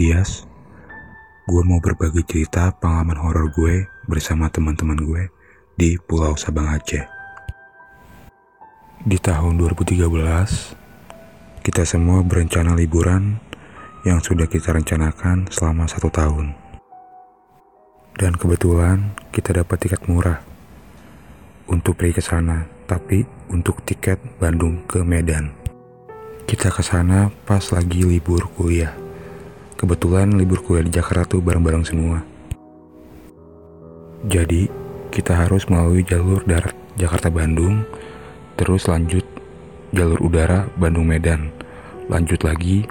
Dias. Gue mau berbagi cerita pengalaman horor gue bersama teman-teman gue di Pulau Sabang Aceh. Di tahun 2013, kita semua berencana liburan yang sudah kita rencanakan selama satu tahun. Dan kebetulan kita dapat tiket murah untuk pergi ke sana, tapi untuk tiket Bandung ke Medan. Kita ke sana pas lagi libur kuliah. Kebetulan libur kuliah di Jakarta tuh bareng-bareng semua. Jadi, kita harus melalui jalur darat Jakarta-Bandung, terus lanjut jalur udara Bandung-Medan, lanjut lagi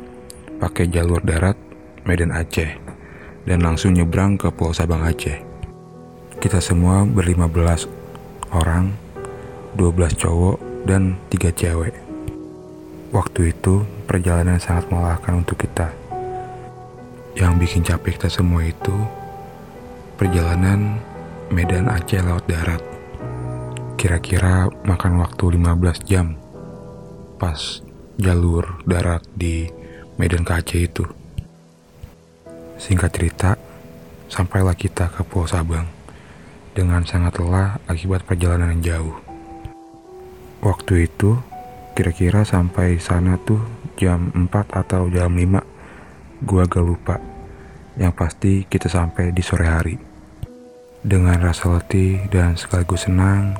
pakai jalur darat Medan Aceh, dan langsung nyebrang ke Pulau Sabang Aceh. Kita semua berlima belas orang, 12 cowok dan 3 cewek. Waktu itu perjalanan sangat melelahkan untuk kita yang bikin capek kita semua itu perjalanan Medan Aceh laut darat. Kira-kira makan waktu 15 jam pas jalur darat di Medan ke itu. Singkat cerita, sampailah kita ke Pulau Sabang dengan sangat lelah akibat perjalanan yang jauh. Waktu itu, kira-kira sampai sana tuh jam 4 atau jam 5 Gua agak lupa. Yang pasti kita sampai di sore hari. Dengan rasa letih dan sekaligus senang,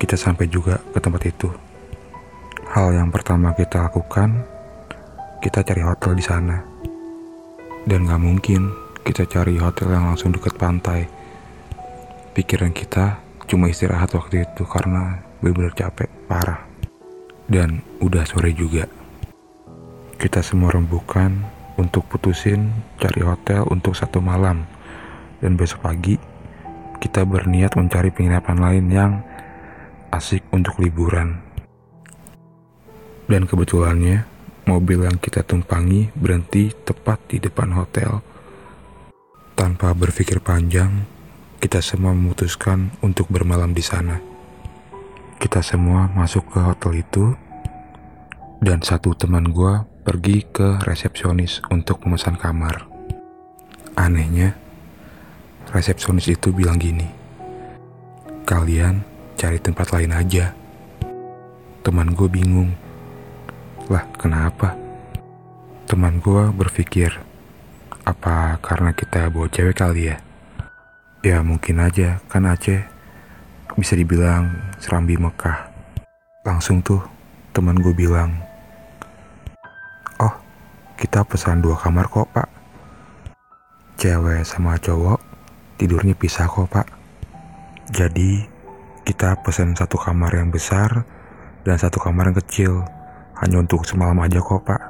kita sampai juga ke tempat itu. Hal yang pertama kita lakukan, kita cari hotel di sana. Dan gak mungkin kita cari hotel yang langsung dekat pantai. Pikiran kita cuma istirahat waktu itu karena benar-benar capek, parah. Dan udah sore juga. Kita semua rembukan untuk putusin cari hotel untuk satu malam dan besok pagi kita berniat mencari penginapan lain yang asik untuk liburan. Dan kebetulannya mobil yang kita tumpangi berhenti tepat di depan hotel. Tanpa berpikir panjang, kita semua memutuskan untuk bermalam di sana. Kita semua masuk ke hotel itu dan satu teman gue pergi ke resepsionis untuk memesan kamar. Anehnya, resepsionis itu bilang gini, kalian cari tempat lain aja. Teman gue bingung, lah kenapa? Teman gue berpikir, apa karena kita bawa cewek kali ya? Ya mungkin aja, kan Aceh bisa dibilang serambi Mekah. Langsung tuh teman gue bilang, kita pesan dua kamar kok pak. Cewek sama cowok tidurnya pisah kok pak. Jadi kita pesan satu kamar yang besar dan satu kamar yang kecil. Hanya untuk semalam aja kok pak.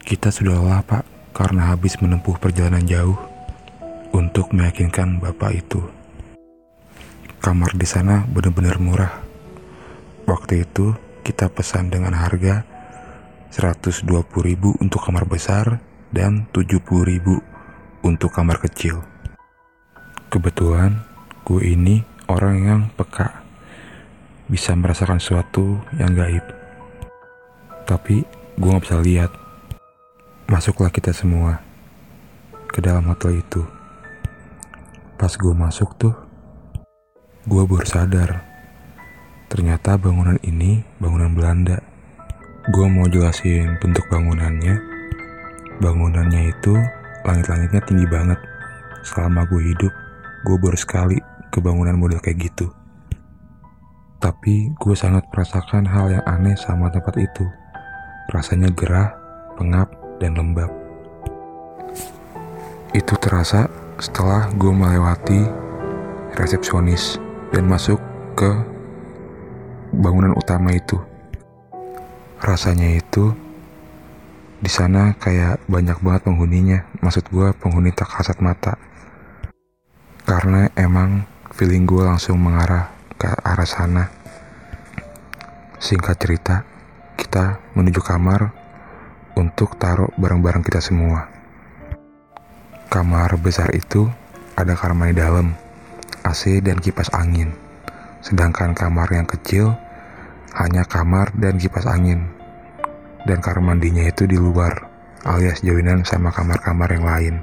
Kita sudah lelah pak karena habis menempuh perjalanan jauh untuk meyakinkan bapak itu. Kamar di sana benar-benar murah. Waktu itu kita pesan dengan harga 120.000 untuk kamar besar dan 70.000 untuk kamar kecil. Kebetulan gue ini orang yang peka, bisa merasakan sesuatu yang gaib. Tapi gue gak bisa lihat. Masuklah kita semua ke dalam hotel itu. Pas gue masuk tuh, gue baru sadar. Ternyata bangunan ini bangunan Belanda Gue mau jelasin bentuk bangunannya. Bangunannya itu langit-langitnya tinggi banget. Selama gue hidup, gue baru sekali ke bangunan model kayak gitu. Tapi gue sangat merasakan hal yang aneh sama tempat itu. Rasanya gerah, pengap, dan lembab. Itu terasa setelah gue melewati resepsionis dan masuk ke bangunan utama itu. Rasanya itu di sana kayak banyak banget penghuninya. Maksud gue penghuni tak kasat mata. Karena emang feeling gue langsung mengarah ke arah sana. Singkat cerita, kita menuju kamar untuk taruh barang-barang kita semua. Kamar besar itu ada kamar di dalam, AC dan kipas angin. Sedangkan kamar yang kecil hanya kamar dan kipas angin. Dan kamar mandinya itu di luar, alias joinan sama kamar-kamar yang lain.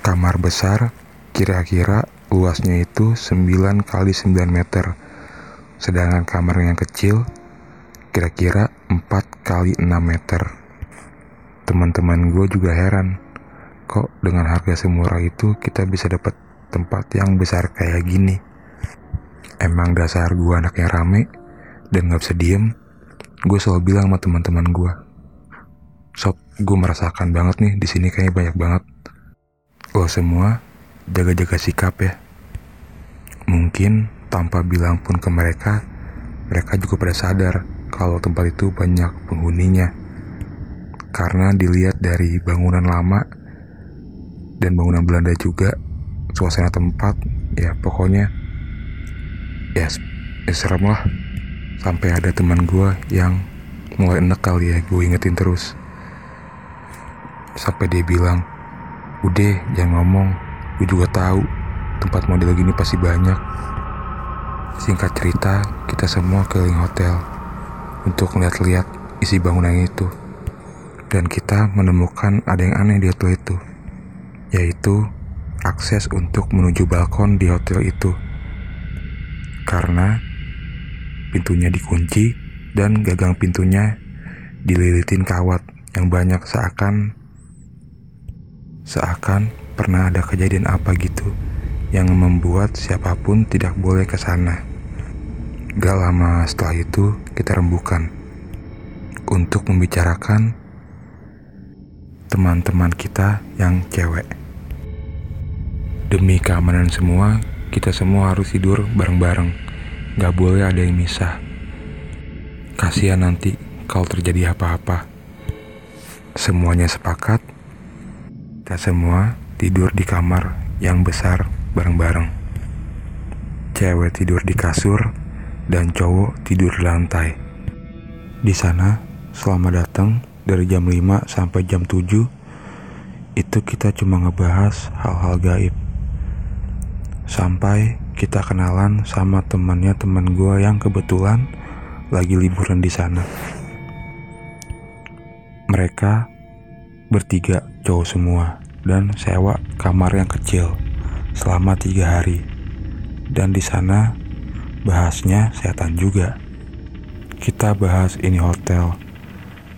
Kamar besar kira-kira luasnya itu 9 kali 9 meter. Sedangkan kamar yang kecil kira-kira 4 kali 6 meter. Teman-teman gue juga heran, kok dengan harga semurah itu kita bisa dapat tempat yang besar kayak gini. Emang dasar gue anaknya rame dan gak bisa diem, gue selalu bilang sama teman-teman gue, sob, gue merasakan banget nih di sini kayaknya banyak banget. Lo semua jaga-jaga sikap ya. Mungkin tanpa bilang pun ke mereka, mereka juga pada sadar kalau tempat itu banyak penghuninya. Karena dilihat dari bangunan lama dan bangunan Belanda juga, suasana tempat, ya pokoknya, ya, ya serem lah. Sampai ada teman gue yang mulai enek kali ya gue ingetin terus. Sampai dia bilang, udah jangan ngomong, gue juga tahu tempat model gini pasti banyak. Singkat cerita, kita semua keliling hotel untuk melihat-lihat isi bangunan itu. Dan kita menemukan ada yang aneh di hotel itu, yaitu akses untuk menuju balkon di hotel itu. Karena pintunya dikunci dan gagang pintunya dililitin kawat yang banyak seakan seakan pernah ada kejadian apa gitu yang membuat siapa pun tidak boleh ke sana. Gak lama setelah itu, kita rembukan untuk membicarakan teman-teman kita yang cewek. Demi keamanan semua, kita semua harus tidur bareng-bareng. Gak boleh ada yang misah. Kasihan nanti kalau terjadi apa-apa. Semuanya sepakat, kita semua tidur di kamar yang besar bareng-bareng. Cewek tidur di kasur dan cowok tidur di lantai. Di sana, selama datang dari jam 5 sampai jam 7, itu kita cuma ngebahas hal-hal gaib. Sampai kita kenalan sama temannya teman gue yang kebetulan lagi liburan di sana. Mereka bertiga cowok semua dan sewa kamar yang kecil selama tiga hari. Dan di sana bahasnya setan juga. Kita bahas ini hotel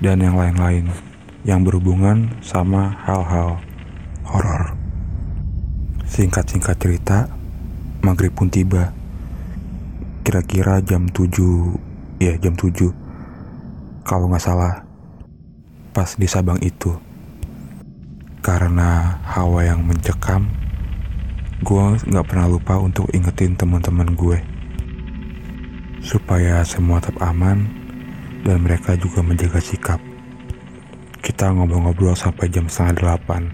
dan yang lain-lain yang berhubungan sama hal-hal horor. Singkat-singkat cerita, maghrib pun tiba. Kira-kira jam 7, ya jam 7. Kalau nggak salah, pas di Sabang itu. Karena hawa yang mencekam, gue gak pernah lupa untuk ingetin teman-teman gue supaya semua tetap aman dan mereka juga menjaga sikap. Kita ngobrol-ngobrol sampai jam setengah delapan,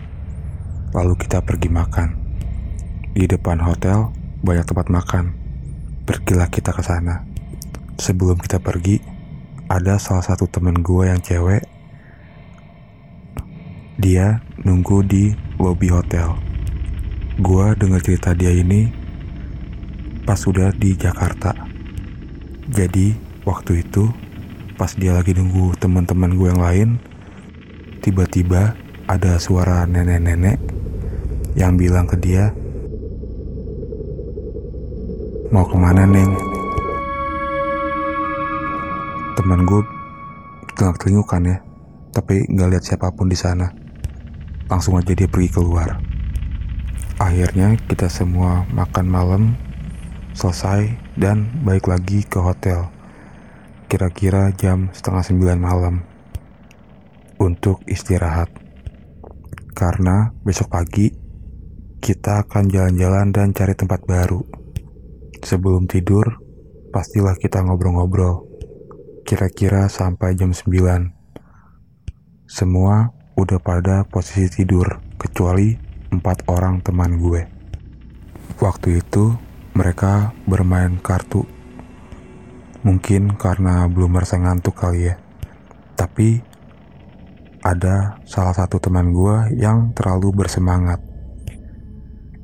lalu kita pergi makan. Di depan hotel banyak tempat makan. Pergilah kita ke sana. Sebelum kita pergi, ada salah satu temen gue yang cewek. Dia nunggu di lobi hotel. Gua dengar cerita dia ini pas sudah di Jakarta. Jadi waktu itu pas dia lagi nunggu teman-teman gue yang lain, tiba-tiba ada suara nenek-nenek yang bilang ke dia, mau ke mana neng? Teman gue tengah telingukan ya, tapi nggak lihat siapa pun di sana. Langsung aja dia pergi keluar. Akhirnya kita semua makan malam selesai dan balik lagi ke hotel. Kira-kira jam setengah sembilan malam untuk istirahat. Karena besok pagi kita akan jalan-jalan dan cari tempat baru. Sebelum tidur, pastilah kita ngobrol-ngobrol. Kira-kira sampai jam 9. Semua udah pada posisi tidur, kecuali empat orang teman gue. Waktu itu mereka bermain kartu. Mungkin karena belum merasa ngantuk kali ya. Tapi ada salah satu teman gue yang terlalu bersemangat.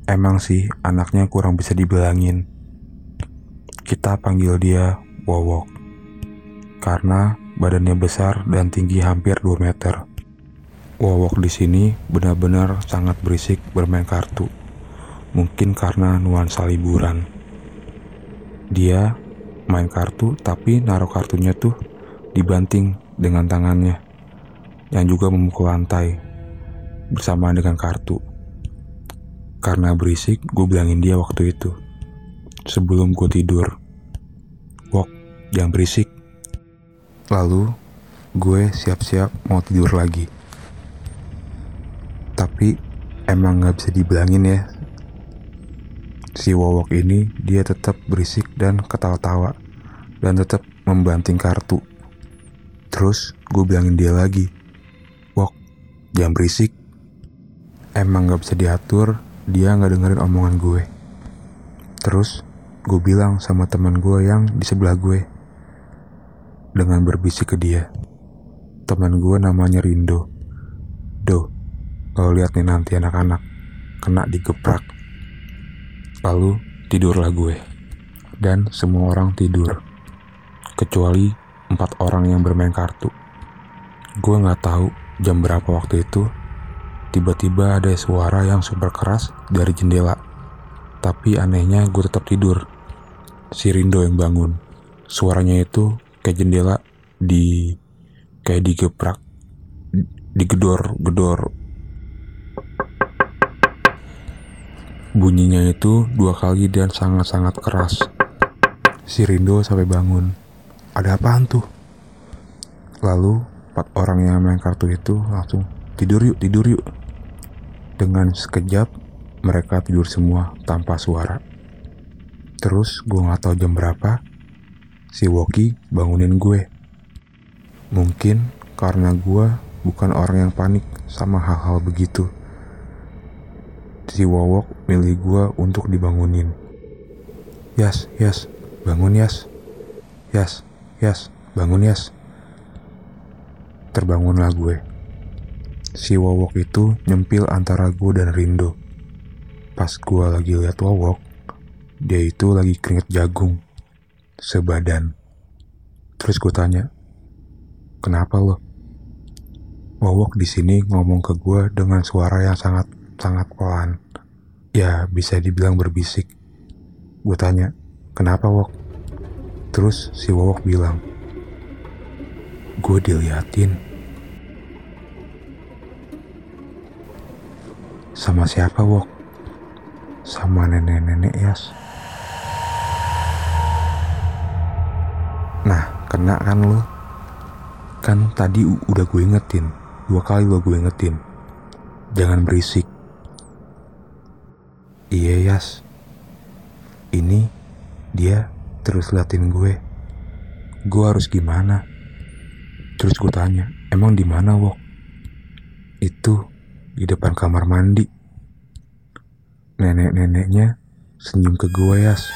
Emang sih anaknya kurang bisa dibilangin. Kita panggil dia Wowok. Karena badannya besar dan tinggi hampir 2 meter. Wowok di sini benar-benar sangat berisik bermain kartu. Mungkin karena nuansa liburan. Dia main kartu tapi naruh kartunya tuh dibanting dengan tangannya yang juga memukul lantai bersamaan dengan kartu. Karena berisik, gue bilangin dia waktu itu. Sebelum gue tidur. Jangan berisik. Lalu, gue siap-siap mau tidur lagi. Tapi emang nggak bisa dibilangin ya. Si Wowok ini dia tetap berisik dan ketawa-tawa. Dan tetap membanting kartu. Terus gue bilangin dia lagi Wok jangan berisik. Emang nggak bisa diatur dia nggak dengerin omongan gue. Terus gue bilang sama teman gue yang di sebelah gue dengan berbisik ke dia teman gue namanya Rindo Do kalau lihat nih nanti anak-anak kena digeprak. Lalu tidurlah gue. Dan semua orang tidur. Kecuali empat orang yang bermain kartu. Gue nggak tahu jam berapa waktu itu. Tiba-tiba ada suara yang super keras dari jendela. Tapi anehnya gue tetap tidur. Si Rindo yang bangun. Suaranya itu kayak jendela di kayak digeprak digedor-gedor Bunyinya itu dua kali dan sangat-sangat keras. Si Rindo sampai bangun. Ada apaan tuh? Lalu empat orang yang main kartu itu langsung tidur yuk, tidur yuk. Dengan sekejap mereka tidur semua tanpa suara. Terus gue gak tahu jam berapa, si Woki bangunin gue. Mungkin karena gue bukan orang yang panik sama hal-hal begitu si Wowok milih gue untuk dibangunin. Yas, Yas, bangun Yas. Yas, Yas, bangun Yas. Terbangunlah gue. Si Wowok itu nyempil antara gue dan Rindo. Pas gue lagi lihat Wowok, dia itu lagi keringet jagung. Sebadan. Terus gue tanya, kenapa lo? Wowok di sini ngomong ke gue dengan suara yang sangat sangat pelan. Ya, bisa dibilang berbisik. Gue tanya, kenapa Wok? Terus si Wok bilang, gue diliatin. Sama siapa Wok? Sama nenek-nenek Yas. Kena kan lo? Kan tadi udah gue ingetin, dua kali lo gue ingetin. Jangan berisik. Iya Yas Ini dia terus liatin gue Gue harus gimana Terus gue tanya Emang di mana Wok? Itu di depan kamar mandi Nenek-neneknya senyum ke gue Yas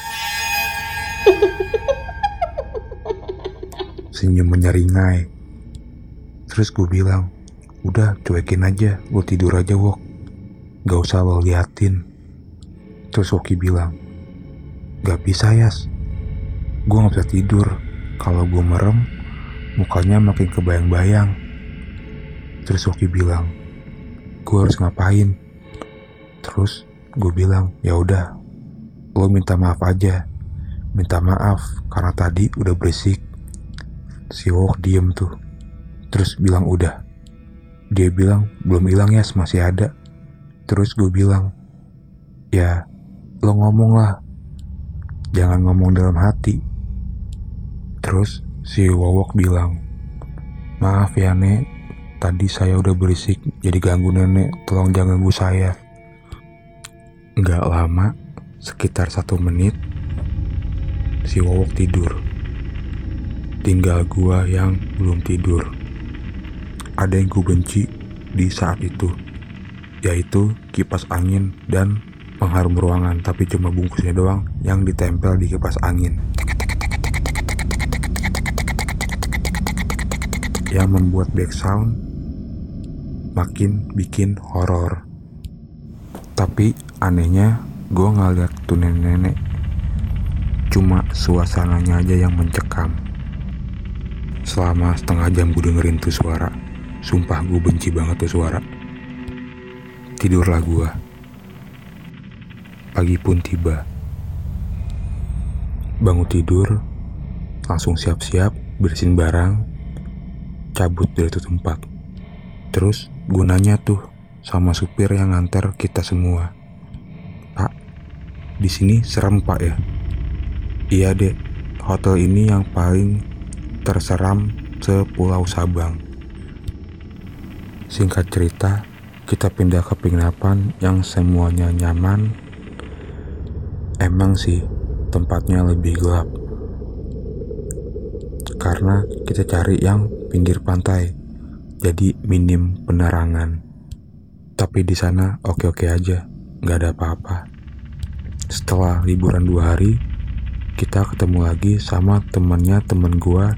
Senyum menyeringai Terus gue bilang Udah cuekin aja Gue tidur aja Wok Gak usah lo liatin Terus Woki bilang, Gak bisa Yas, gue gak bisa tidur. Kalau gue merem, mukanya makin kebayang-bayang. Terus Woki bilang, gue harus ngapain? Terus gue bilang, ya udah, lo minta maaf aja. Minta maaf karena tadi udah berisik. Si Wok diem tuh. Terus bilang udah. Dia bilang belum hilang ya, masih ada. Terus gue bilang, ya lo ngomong lah jangan ngomong dalam hati terus si Wowok bilang maaf ya nek tadi saya udah berisik jadi ganggu nenek tolong jangan ganggu saya Gak lama sekitar satu menit si Wowok tidur tinggal gua yang belum tidur. Ada yang gue benci di saat itu yaitu kipas angin dan pengharum ruangan tapi cuma bungkusnya doang yang ditempel di kipas angin. Yang membuat background makin bikin horor. Tapi anehnya gue nggak lihat tuh nenek-nenek cuma suasananya aja yang mencekam selama setengah jam gue dengerin tuh suara Sumpah gue benci banget tuh suara. Tidurlah gue. Pagi pun tiba. Bangun tidur, langsung siap-siap, bersihin barang, cabut dari itu tempat. Terus gue nanya tuh sama supir yang nganter kita semua. Pak, di sini serem pak ya? Iya dek, hotel ini yang paling terseram sepulau Sabang. Singkat cerita, kita pindah ke penginapan yang semuanya nyaman Emang sih tempatnya lebih gelap. Karena kita cari yang pinggir pantai. Jadi minim penerangan. Tapi di sana oke-oke aja, nggak ada apa-apa. Setelah liburan dua hari, kita ketemu lagi sama temennya temen gua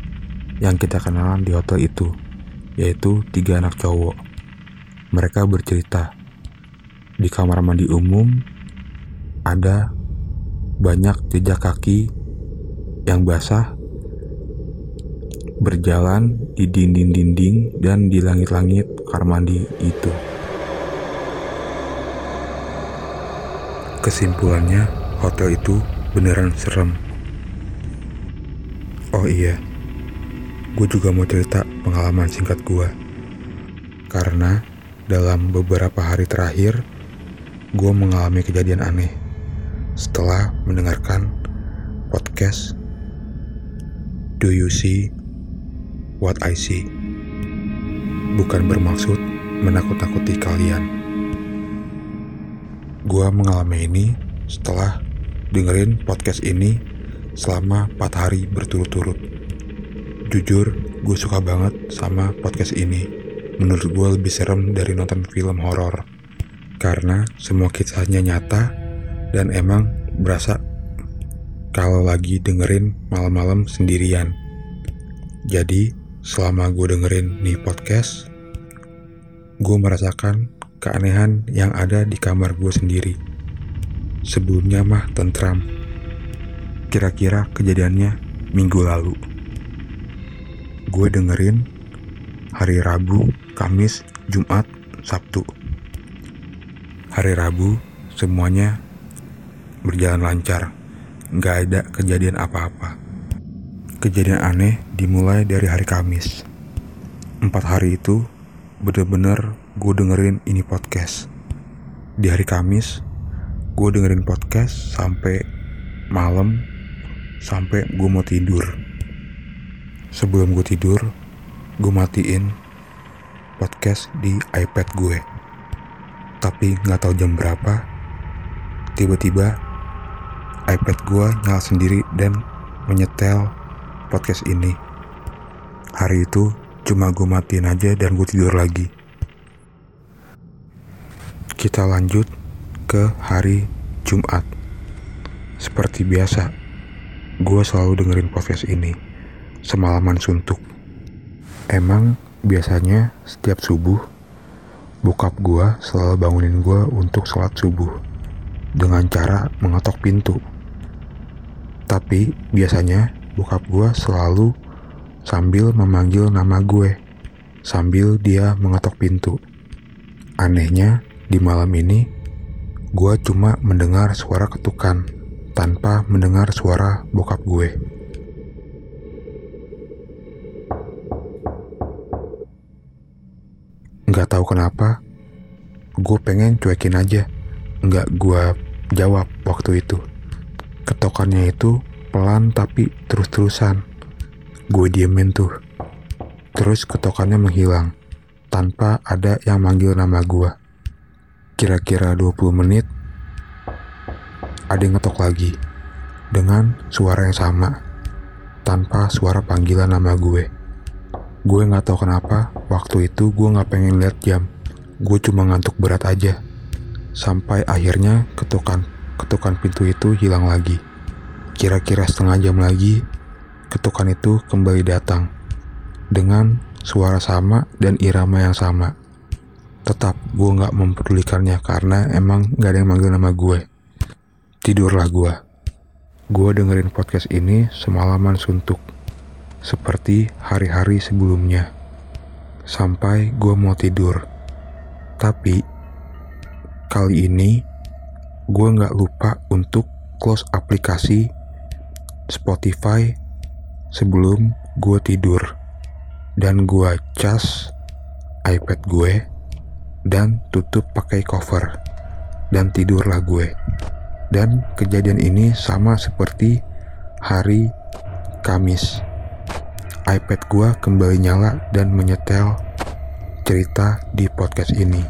yang kita kenalan di hotel itu, yaitu tiga anak cowok. Mereka bercerita di kamar mandi umum ada banyak jejak kaki yang basah berjalan di dinding-dinding dan di langit-langit kamar mandi itu. Kesimpulannya, hotel itu beneran serem. Oh iya, gue juga mau cerita pengalaman singkat gue. Karena dalam beberapa hari terakhir, gue mengalami kejadian aneh setelah mendengarkan podcast Do You See What I See? Bukan bermaksud menakut-nakuti kalian. Gua mengalami ini setelah dengerin podcast ini selama 4 hari berturut-turut. Jujur, gue suka banget sama podcast ini. Menurut gue lebih serem dari nonton film horor. Karena semua kisahnya nyata dan emang berasa kalau lagi dengerin malam-malam sendirian. Jadi, selama gue dengerin nih podcast, gue merasakan keanehan yang ada di kamar gue sendiri. Sebelumnya mah tentram. Kira-kira kejadiannya minggu lalu. Gue dengerin hari Rabu, Kamis, Jumat, Sabtu. Hari Rabu semuanya berjalan lancar, nggak ada kejadian apa-apa. Kejadian aneh dimulai dari hari Kamis. Empat hari itu bener-bener gue dengerin ini podcast. Di hari Kamis, gue dengerin podcast sampai malam, sampai gue mau tidur. Sebelum gue tidur, gue matiin podcast di iPad gue. Tapi nggak tahu jam berapa, tiba-tiba iPad gue nyala sendiri dan menyetel podcast ini. Hari itu cuma gue matiin aja dan gue tidur lagi. Kita lanjut ke hari Jumat. Seperti biasa, gue selalu dengerin podcast ini semalaman suntuk. Emang biasanya setiap subuh, bokap gue selalu bangunin gue untuk sholat subuh dengan cara mengetok pintu. Tapi biasanya bokap gue selalu sambil memanggil nama gue, sambil dia mengetok pintu. Anehnya, di malam ini, gue cuma mendengar suara ketukan tanpa mendengar suara bokap gue. Gak tahu kenapa, gue pengen cuekin aja. Nggak gue jawab waktu itu. Ketokannya itu pelan tapi terus-terusan. Gue diemin tuh. Terus ketokannya menghilang, tanpa ada yang manggil nama gue. Kira-kira 20 menit, ada yang ngetok lagi, dengan suara yang sama, tanpa suara panggilan nama gue. Gue gak tahu kenapa, waktu itu gue gak pengen lihat jam. Gue cuma ngantuk berat aja. Sampai akhirnya ketukan ketukan pintu itu hilang lagi. Kira-kira setengah jam lagi, ketukan itu kembali datang dengan suara sama dan irama yang sama. Tetap gue gak memperdulikannya karena emang gak ada yang manggil nama gue. Tidurlah gue. Gue dengerin podcast ini semalaman suntuk, seperti hari-hari sebelumnya. sampai gue mau tidur. Tapi kali ini gue nggak lupa untuk close aplikasi Spotify sebelum gue tidur dan gue cas iPad gue dan tutup pakai cover dan tidurlah gue dan kejadian ini sama seperti hari Kamis iPad gue kembali nyala dan menyetel cerita di podcast ini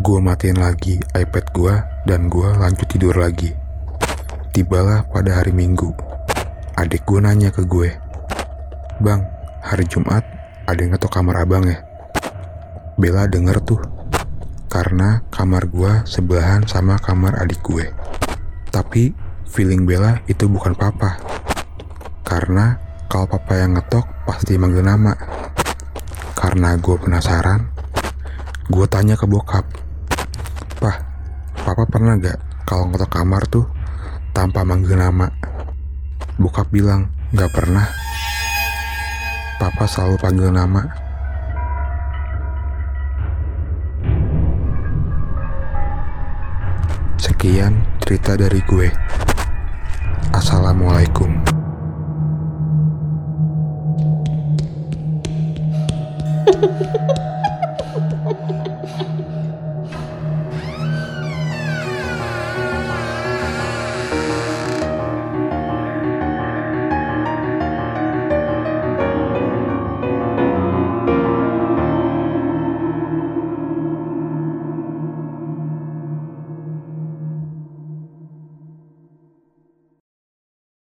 gue matiin lagi iPad gue dan gue lanjut tidur lagi tibalah pada hari Minggu adik gue nanya ke gue bang hari Jumat ada yang ngetok kamar abang ya Bella denger tuh karena kamar gua sebelahan sama kamar adik gue. Tapi feeling Bella itu bukan papa. Karena kalau papa yang ngetok pasti manggil nama. Karena gue penasaran, gue tanya ke bokap, Pah, papa pernah gak kalau ngetok kamar tuh tanpa manggil nama? Bokap bilang, gak pernah. Papa selalu panggil nama. Sekian cerita dari gue. Assalamualaikum.